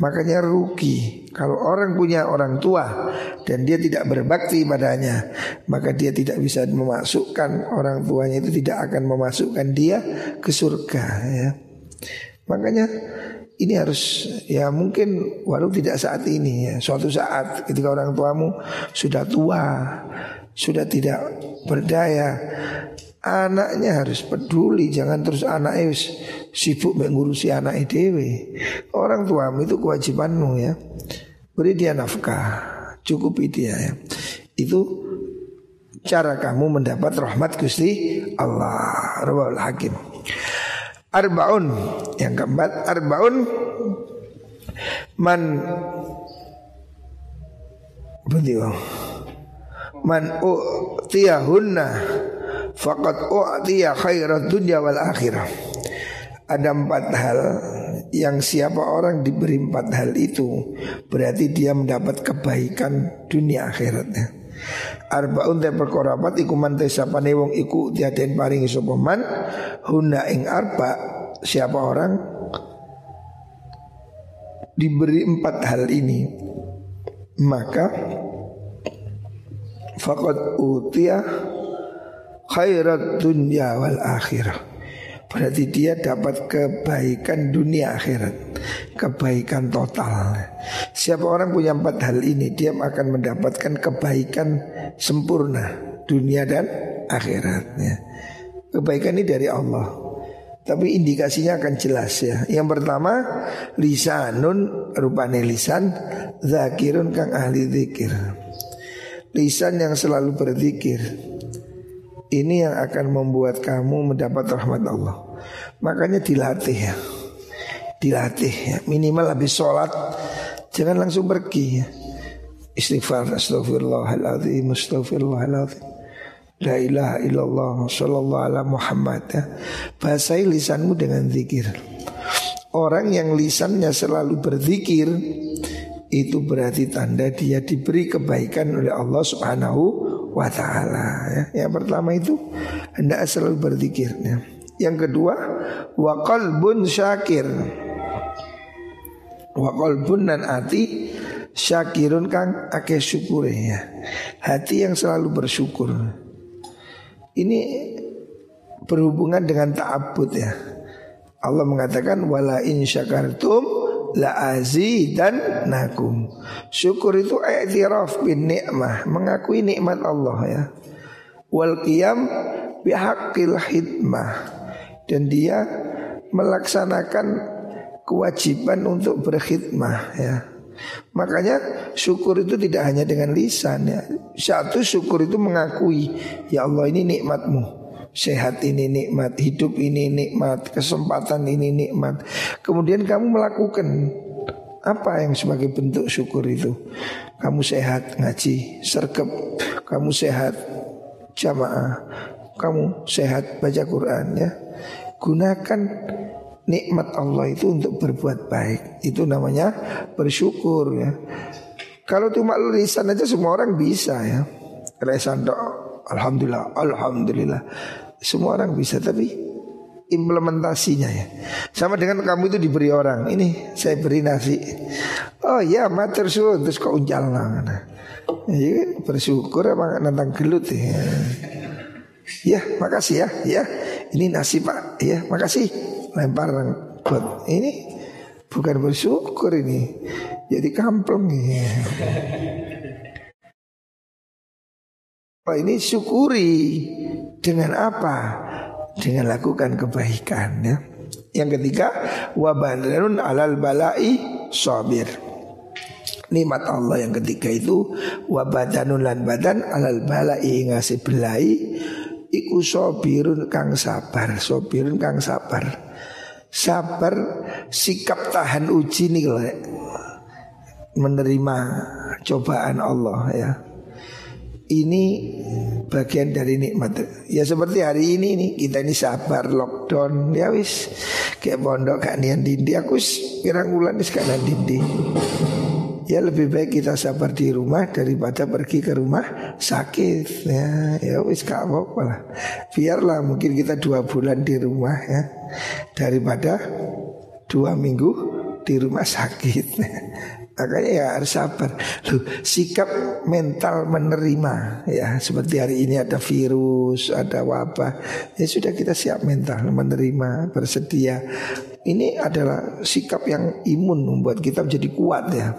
Makanya rugi Kalau orang punya orang tua Dan dia tidak berbakti padanya Maka dia tidak bisa memasukkan Orang tuanya itu tidak akan memasukkan dia ke surga ya. Makanya ini harus ya mungkin walau tidak saat ini ya suatu saat ketika orang tuamu sudah tua sudah tidak berdaya Anaknya harus peduli Jangan terus anaknya sibuk mengurusi anak dewe Orang tuamu itu kewajibanmu ya. Beri dia nafkah. Cukupi dia ya. Itu cara kamu mendapat rahmat Gusti Allah. Rabbul Hakim. Arbaun. Yang keempat Arbaun. Man Betul Man u'tiyahunna Fakat u'tiya khairat dunya wal akhirah. Ada empat hal yang siapa orang diberi empat hal itu Berarti dia mendapat kebaikan dunia akhiratnya. Arbaun te perkara pat iku man te sapane wong iku tiaden paringi sapa man? Huna ing arba siapa orang diberi empat hal ini. Maka faqad utia khairat dunya wal akhirah. Berarti dia dapat kebaikan dunia akhirat. Kebaikan total. Siapa orang punya empat hal ini Dia akan mendapatkan kebaikan sempurna Dunia dan akhirat ya. Kebaikan ini dari Allah. Tapi indikasinya akan jelas ya. Yang pertama Lisanun rupane lisan Zakirun kang ahli zikir Lisan yang selalu berzikir ini yang akan membuat kamu mendapat rahmat Allah. Makanya dilatih ya. Dilatih ya. Minimal habis sholat jangan langsung pergi ya. Istighfar astagfirullahaladzim astagfirullahaladzim La ilaha illallah sallallahu ala Muhammad ya. Bahasai lisanmu dengan zikir Orang yang lisannya selalu berzikir Itu berarti tanda dia diberi kebaikan oleh Allah subhanahu wa taala ya. Yang pertama itu hendak selalu berzikir ya. Yang kedua wa qalbun syakir. Wa qalbun dan hati syakirun kang ake syukur ya. Hati yang selalu bersyukur. Ini berhubungan dengan ta'abbud ya. Allah mengatakan wala in syakartum la dan nakum. Syukur itu i'tiraf bin nikmah, mengakui nikmat Allah ya. Wal qiyam bihaqqil hidmah dan dia melaksanakan kewajiban untuk berkhidmah ya. Makanya syukur itu tidak hanya dengan lisan ya. Satu syukur itu mengakui ya Allah ini nikmatmu Sehat ini nikmat, hidup ini nikmat, kesempatan ini nikmat. Kemudian kamu melakukan apa yang sebagai bentuk syukur itu? Kamu sehat ngaji, sergap, kamu sehat jamaah, kamu sehat baca Quran ya. Gunakan nikmat Allah itu untuk berbuat baik. Itu namanya bersyukur ya. Kalau cuma lisan aja semua orang bisa ya. Lisan doa Alhamdulillah, Alhamdulillah. Semua orang bisa tapi implementasinya ya. Sama dengan kamu itu diberi orang. Ini saya beri nasi. Oh ya mater suun terus kok uncal. Ya, bersyukur apa nantang gelut ya. Ya makasih ya. Ya ini nasi pak. Ya makasih. Lempar buat ini bukan bersyukur ini. Jadi kampleng ya. Oh, ini syukuri dengan apa? Dengan lakukan kebaikan ya. Yang ketiga wabadarun alal balai sabir. Nikmat Allah yang ketiga itu wabadanun lan badan alal balai ngasih belai iku sabirun kang sabar, sabirun kang sabar. Sabar sikap tahan uji nih menerima cobaan Allah ya ini bagian dari nikmat. Ya seperti hari ini nih kita ini sabar lockdown ya wis kayak pondok gak nian dindi aku pirang bulan wis gak dindi. Ya lebih baik kita sabar di rumah daripada pergi ke rumah sakit ya ya wis gak apa-apa lah. Biarlah mungkin kita dua bulan di rumah ya daripada dua minggu di rumah sakit. Makanya ya harus sabar. Loh, sikap mental menerima ya seperti hari ini ada virus, ada wabah. Ya sudah kita siap mental menerima, bersedia. Ini adalah sikap yang imun membuat kita menjadi kuat ya.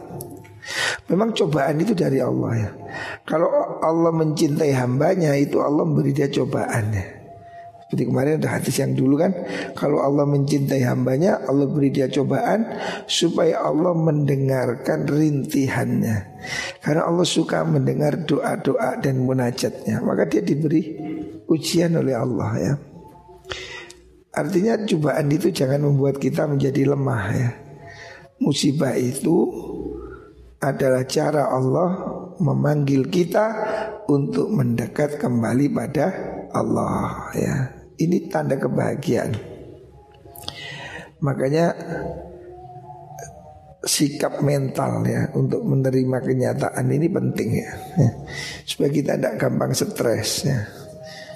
Memang cobaan itu dari Allah ya. Kalau Allah mencintai hambanya itu Allah memberi dia cobaan ya. Seperti kemarin ada hadis yang dulu kan Kalau Allah mencintai hambanya Allah beri dia cobaan Supaya Allah mendengarkan rintihannya. Karena Allah suka mendengar doa-doa dan munajatnya Maka dia diberi ujian oleh Allah ya. Artinya cobaan itu jangan membuat kita menjadi lemah ya. Musibah itu adalah cara Allah memanggil kita untuk mendekat kembali pada Allah ya. Ini tanda kebahagiaan. Makanya sikap mental ya untuk menerima kenyataan ini penting ya, ya. supaya kita tidak gampang stres ya.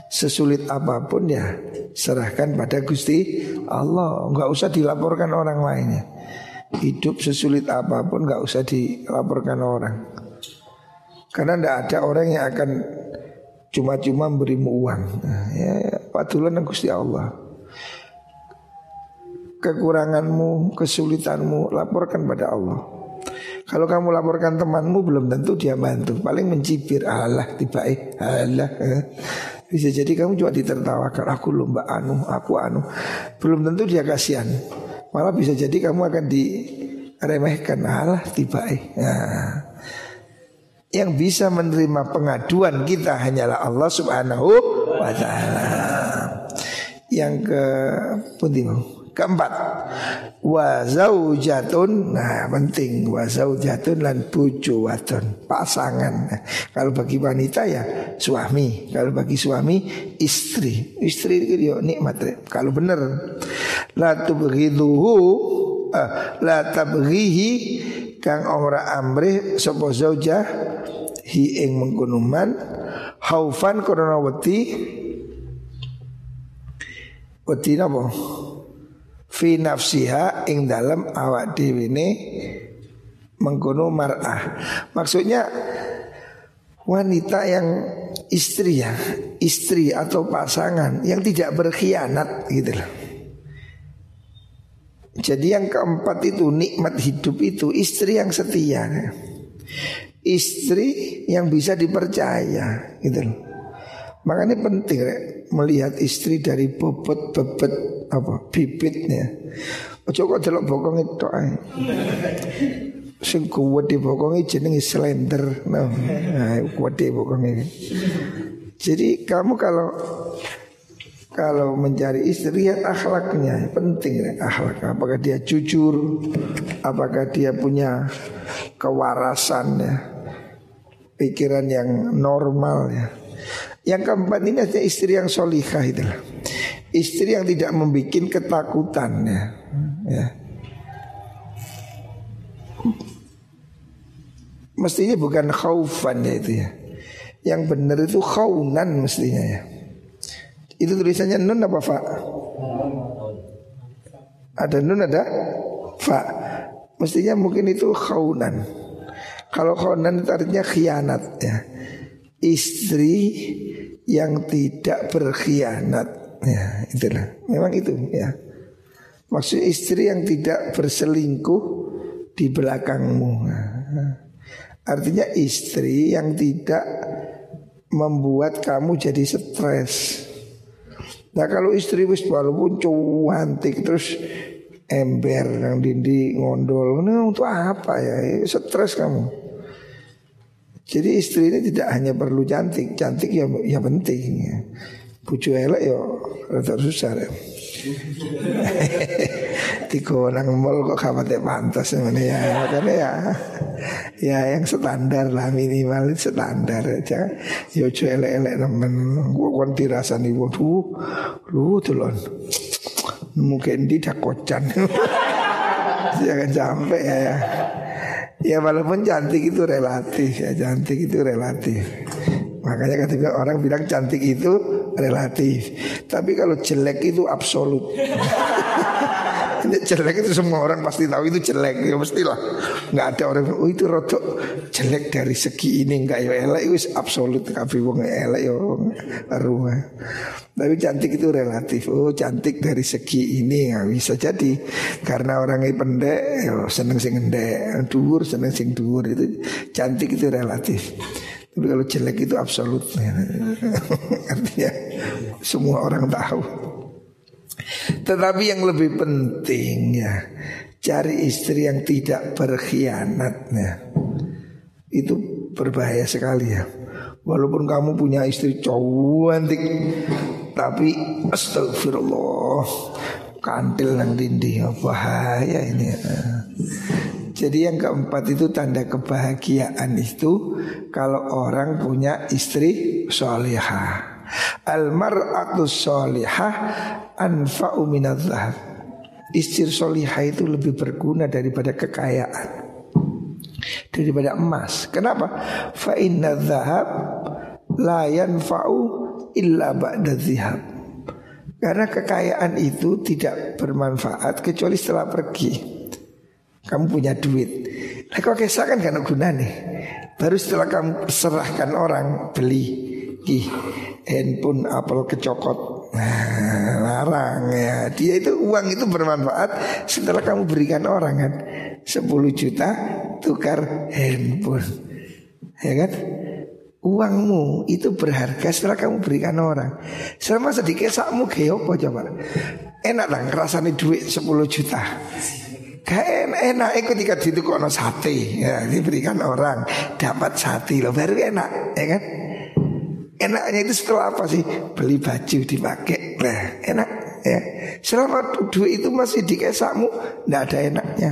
Sesulit apa pun ya serahkan pada Gusti Allah, nggak usah dilaporkan orang lainnya. Hidup sesulit apa pun nggak usah dilaporkan orang. Karena tidak ada orang yang akan cuma-cuma berimu uang. Nah, ya, patulan Gusti Allah kekuranganmu, kesulitanmu, laporkan pada Allah. Kalau kamu laporkan temanmu belum tentu dia bantu, paling mencibir, Allah tiba eh, Allah. Eh. Bisa jadi kamu cuma ditertawakan, aku lomba anu, aku anu. Belum tentu dia kasihan. Malah bisa jadi kamu akan diremehkan, Allah tiba eh. Nah. Yang bisa menerima pengaduan kita hanyalah Allah Subhanahu wa taala. Yang ke penting Keempat. Wa zaujatun Nah penting. Wa zaujatun lan bucu wadon Pasangan. Nah, Kalau bagi wanita ya suami. Kalau bagi suami istri. Istri itu ya nikmat. Kalau benar. La tubghiduhu uh, La tabghihi Kang omra amri Sopo zaujah Hi ing mengkunuman Haufan korona wati Wati napa? fi nafsiha ing dalam awak dhewe ne mengkono mar'ah. Maksudnya wanita yang istri ya, istri atau pasangan yang tidak berkhianat gitu loh. Jadi yang keempat itu nikmat hidup itu istri yang setia. Istri yang bisa dipercaya gitu. Makanya penting melihat istri dari bobot-bobot apa bibitnya. Ojo kok delok bokong itu ae. Sing kuat di bokonge jenenge slender. Nah, kuat di bokonge. Jadi kamu kalau kalau mencari istri lihat akhlaknya penting ya akhlak apakah dia jujur apakah dia punya kewarasan ya pikiran yang normal ya yang keempat ini ada istri yang solihah itulah istri yang tidak membuat ketakutan ya. ya. Mestinya bukan khaufan ya itu ya. Yang benar itu khaunan mestinya ya. Itu tulisannya nun apa fa? Ada nun ada fa. Mestinya mungkin itu khaunan. Kalau khaunan itu artinya khianat ya. Istri yang tidak berkhianat Ya, itulah. Memang itu ya. Maksud istri yang tidak berselingkuh di belakangmu. Nah, artinya istri yang tidak membuat kamu jadi stres. Nah kalau istri wis walaupun cuantik terus ember yang dindi ngondol, nah, untuk apa ya? Stres kamu. Jadi istri ini tidak hanya perlu cantik, cantik ya ya penting. Bucu elek ya rada susah ya. Tiko nang mall kok khawatir pantas mana ya. Makanya ya Ya yang standar lah minimal standar aja. Yo ya elek-elek nemen. Kan dirasani Waduh Lu tulon Mungkin tidak kocan. Jangan sampai ya, ya. Ya walaupun cantik itu relatif ya Cantik itu relatif. Makanya ketika orang bilang cantik itu relatif. Tapi kalau jelek itu absolut. jelek itu semua orang pasti tahu itu jelek ya mestilah. Nggak ada orang oh itu rotok jelek dari segi ini enggak ya elek itu absolut tapi wong elek ya rumah. Tapi cantik itu relatif. Oh cantik dari segi ini nggak bisa. Jadi karena orangnya pendek ya seneng sing pendek dur seneng sing dur itu cantik itu relatif. Tapi kalau jelek itu absolut. Artinya semua orang tahu Tetapi yang lebih penting ya Cari istri yang tidak berkhianat ya. Itu berbahaya sekali ya Walaupun kamu punya istri cantik Tapi astagfirullah Kantil nang dinding Bahaya ini ya. Jadi yang keempat itu tanda kebahagiaan itu kalau orang punya istri solihah. Al mar'atu solihah anfa'u minadzahab. Istri solihah itu lebih berguna daripada kekayaan. Daripada emas. Kenapa? Fa inna dhahab la yanfa'u illa ba'da zihab. Karena kekayaan itu tidak bermanfaat kecuali setelah pergi. Kamu punya duit. Nah kok kisah kan gak guna nih Baru setelah kamu serahkan orang beli Ih, handphone Apple kecokot. Nah, Larang ya. Dia itu uang itu bermanfaat Setelah kamu berikan orang kan? 10 juta tukar handphone. Ya kan? Uangmu itu berharga setelah kamu berikan orang. Selama sedikit sakmu kayak apa coba? Enak lah ngerasani duit 10 juta? Gak enak, enak ketika itu kono sate. Ya, Diberikan orang Dapat sate. Loh baru enak ya kan Enaknya itu setelah apa sih? Beli baju dipakai. Nah, enak ya. Selama duit itu masih di kesakmu, tidak ada enaknya.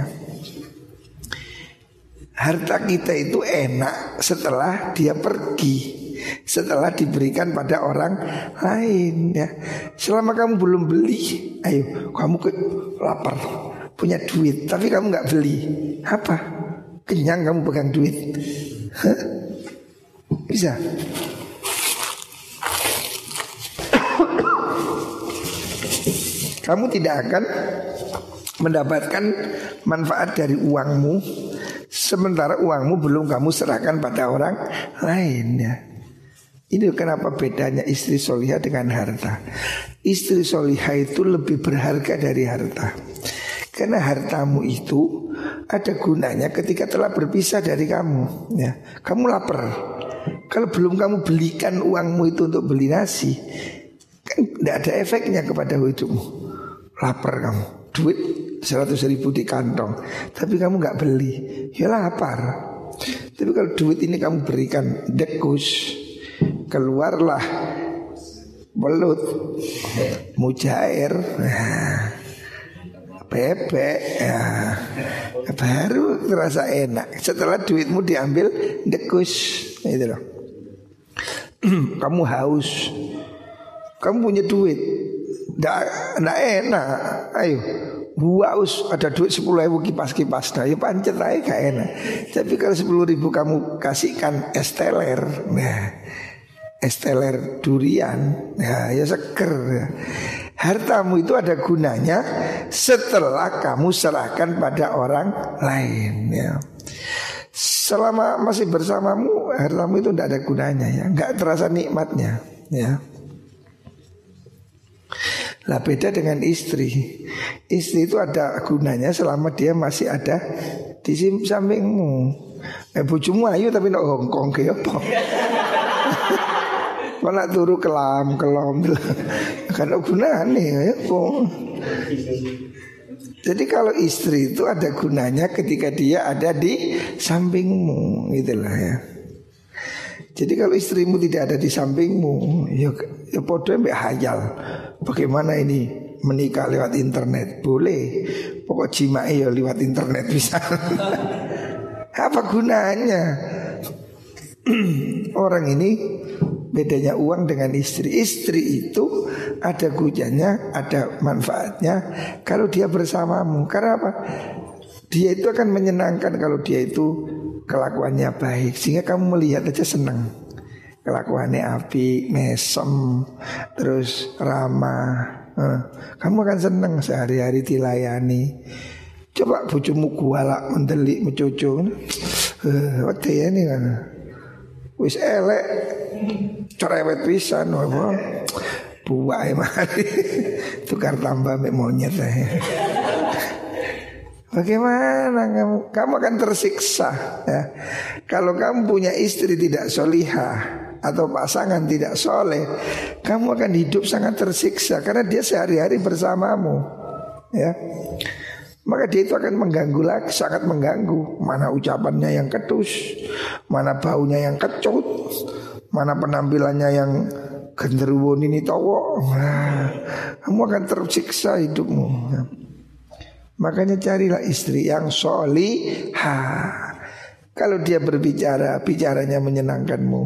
Harta kita itu enak setelah dia pergi setelah diberikan pada orang lain ya. Selama kamu belum beli, ayo kamu ke lapar, punya duit tapi kamu nggak beli, apa? Kenyang kamu pegang duit, bisa? Kamu tidak akan mendapatkan manfaat dari uangmu sementara uangmu belum kamu serahkan pada orang lain ya. Ini kenapa bedanya istri solihah dengan harta. Istri solihah itu lebih berharga dari harta. Karena hartamu itu ada gunanya ketika telah berpisah dari kamu. Ya, kamu lapar. Kalau belum kamu belikan uangmu itu untuk beli nasi, kan tidak ada efeknya kepada hidupmu lapar kamu. Duit seratus ribu di kantong. Tapi kamu nggak beli. Ya lapar. Tapi kalau duit ini kamu berikan dekus keluarlah. Belut. Mujair. Nah, bebek. Ya, baru terasa enak. Setelah duitmu diambil dekus. Itu loh. Kamu haus. Kamu punya duit Nggak enak. Ayo Buaus ada duit sepuluh ribu kipas-kipas Nah ya pancet aja gak enak. Tapi kalau sepuluh ribu kamu kasihkan esteler Nah Esteler durian Nah ya seger. Hartamu itu ada gunanya Setelah kamu serahkan pada orang lain ya. Selama masih bersamamu Hartamu itu tidak ada gunanya ya. Nggak terasa nikmatnya ya lah beda dengan istri. Istri itu ada gunanya selama dia masih ada di sampingmu. Eh bujumu ayu tapi nak hongkong ke apa? Nak turu kelam kelam Kan gunanya ya Jadi kalau istri itu ada gunanya ketika dia ada di sampingmu Itulah ya jadi kalau istrimu tidak ada di sampingmu, ya, ya podo hayal. Bagaimana ini menikah lewat internet? Boleh. Pokok jimai ya lewat internet bisa. Apa gunanya? Orang ini bedanya uang dengan istri. Istri itu ada gunanya, ada manfaatnya kalau dia bersamamu. Karena apa? Dia itu akan menyenangkan kalau dia itu kelakuannya baik. Sehingga kamu melihat aja senang kelakuannya api mesem terus ramah. Eh, kamu akan senang sehari-hari dilayani. Coba bujumu kuala mendelik mencucu eh uh, ya nih kan? Wis elek. Cerewet pisan apa buai mari tukar tambah monyet ya. Bagaimana kamu? Kamu akan tersiksa ya. Kalau kamu punya istri tidak solihah atau pasangan tidak soleh, kamu akan hidup sangat tersiksa karena dia sehari-hari bersamamu, ya. Maka dia itu akan mengganggu lagi, sangat mengganggu. Mana ucapannya yang ketus, mana baunya yang kecut, mana penampilannya yang genderuwo ini tawo. Nah, kamu akan tersiksa hidupmu. Ya. Makanya carilah istri yang soliha. Kalau dia berbicara, bicaranya menyenangkanmu.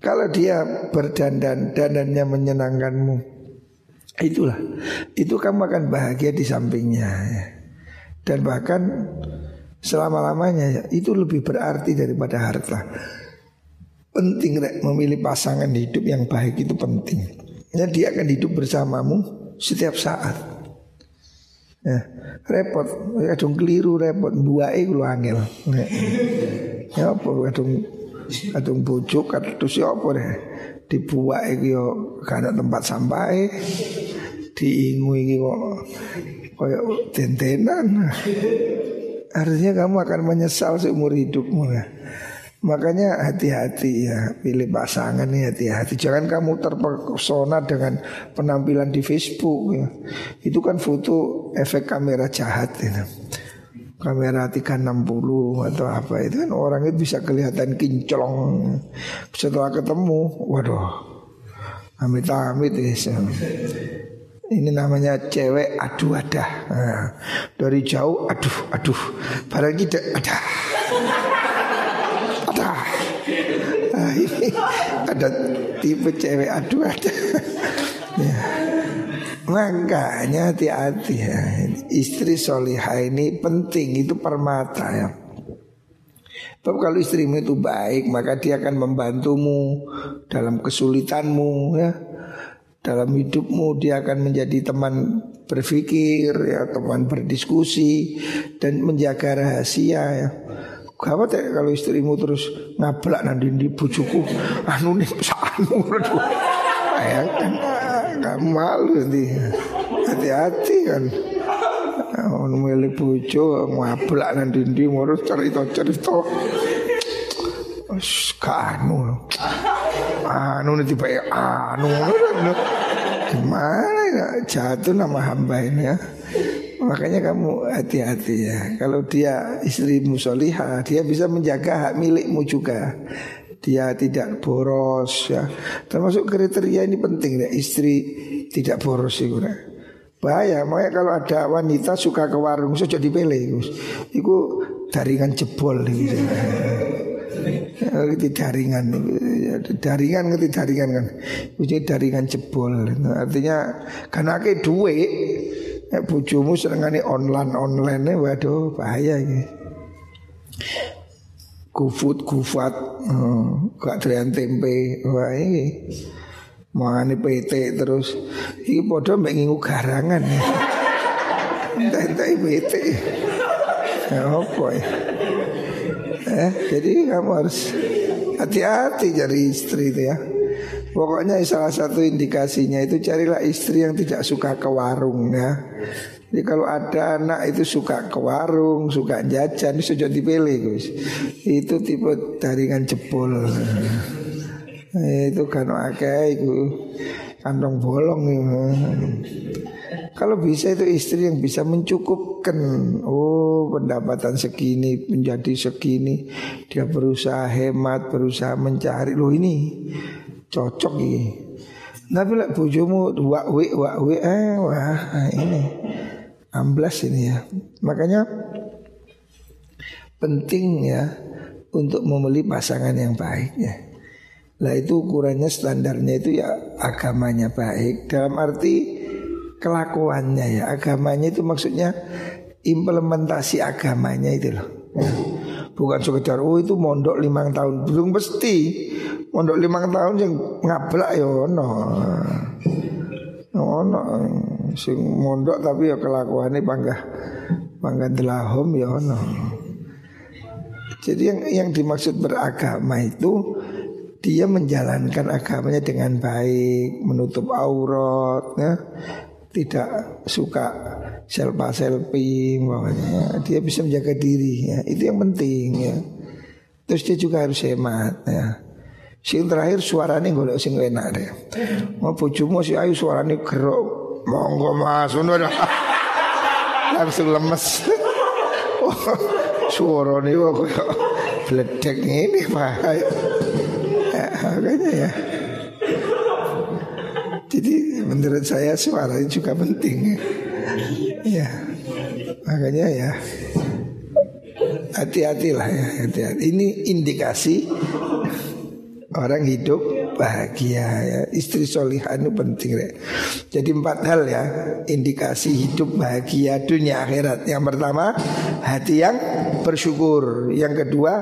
Kalau dia berdandan, dandannya menyenangkanmu. Itulah, itu kamu akan bahagia di sampingnya ya. Dan bahkan selama-lamanya ya, itu lebih berarti daripada harta. Penting rek, memilih pasangan hidup yang baik itu penting. Ya, dia akan hidup bersamamu setiap saat. Ya, repot, kadung keliru repot, buai lu angel. Ya, ya apa kadung kadung bujuk kadung siapa deh dibuat iki yo karena tempat sampai diingu iki kok koyo tentenan. Artinya kamu akan menyesal seumur hidupmu ya. Makanya hati-hati ya Pilih pasangan nih hati-hati. Jangan kamu terpesona dengan penampilan di Facebook ya. Itu kan foto efek kamera jahat ya. Kamera 360 atau apa itu kan orang itu bisa kelihatan kinclong. Setelah ketemu Waduh. Amit-amit ya ini namanya cewek aduh ada nah, Dari jauh aduh aduh. Barang tidak ada Ini ada tipe cewek aduh ada ya. Makanya hati-hati ya. Istri solihah ini penting Itu permata ya. Tapi kalau istrimu itu baik Maka dia akan membantumu Dalam kesulitanmu ya. Dalam hidupmu dia akan menjadi teman berpikir ya teman berdiskusi dan menjaga rahasia ya Gawat ya kalau istrimu terus ngablak nanti di bujuku anu nih anu bayangkan kamu malu nanti hati-hati kan. Milik bujuk ngablak nanti di mau cerita cerita Kanu Anu. Nih tiba anu. Gimana ya jatuh nama hamba ini ya Makanya kamu hati-hati ya. Kalau dia istri musoliha Dia bisa menjaga hak milikmu juga. Dia tidak boros ya. Termasuk kriteria ini penting ya. Istri tidak boros sih ya, Bahaya. Makanya kalau ada wanita suka ke warung Sudah dipilih Itu jaringan jebol gitu. ngerti jaringan jaringan ngerti jaringan kan? Itu jaringan jebol. Artinya karena ke duit ya bujumu senengane online online waduh bahaya ini kufut kufat hmm, gak doyan tempe wah ini mangane PT terus. Iki padha mbek ngingu garangan entek-entek PT ya apa ya? Eh, jadi kamu harus hati-hati cari istri itu ya. Pokoknya salah satu indikasinya itu carilah istri yang tidak suka ke warung ya. Jadi kalau ada anak itu suka ke warung, suka jajan, itu sudah dipilih Gus. Itu tipe jaringan jebol. Itu kan akeh itu kantong bolong ya. Kalau bisa itu istri yang bisa mencukupkan Oh pendapatan segini menjadi segini Dia berusaha hemat Berusaha mencari Loh ini cocok ini Tapi lah bujumu wakwi wakwi eh wah ini. Amblas ini ya. Makanya penting ya untuk membeli pasangan yang baik ya. Lah itu ukurannya standarnya itu ya agamanya baik. Dalam arti kelakuannya ya. Agamanya itu maksudnya implementasi agamanya itu loh bukan sekedar oh itu mondok lima tahun. Belum mesti. Mondok lima tahun yang ngablak ya no no sing mondok tapi ya kelakuannya panggah panggah delahom ya no jadi yang yang dimaksud beragama itu dia menjalankan agamanya dengan baik, menutup aurat, ya, tidak suka selfie selfie pokoknya dia bisa menjaga diri ya. Itu yang penting ya. Terus dia juga harus hemat ya. Sing terakhir suaranya golek sing enak deh. Mau bojomu si ayu suaranya gerok. Monggo mas. Langsung lemes. Suaranya kok kayak bledek ini pak. Ya, makanya ya. Jadi menurut saya suara juga penting. Ya, makanya ya hati-hatilah ya hati-hati. Ini indikasi orang hidup bahagia ya. Istri solihah itu penting ya. Jadi empat hal ya Indikasi hidup bahagia dunia akhirat Yang pertama hati yang bersyukur Yang kedua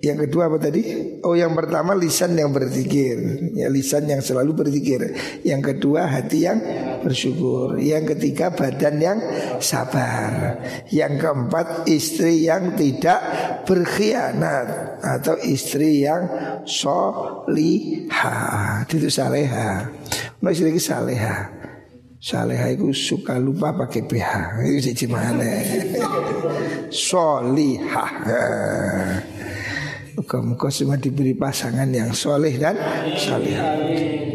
yang kedua apa tadi? Oh yang pertama lisan yang berzikir. Ya lisan yang selalu berzikir. Yang kedua hati yang bersyukur. Yang ketiga badan yang sabar. Yang keempat istri yang tidak berkhianat Atau istri yang solihah Itu saleha. Nah istri lagi saleha. Saleha itu suka lupa pakai PH. Itu gimana Solihah Muka-muka semua diberi pasangan yang soleh dan salih.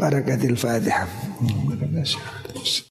Barakatil Fatihah.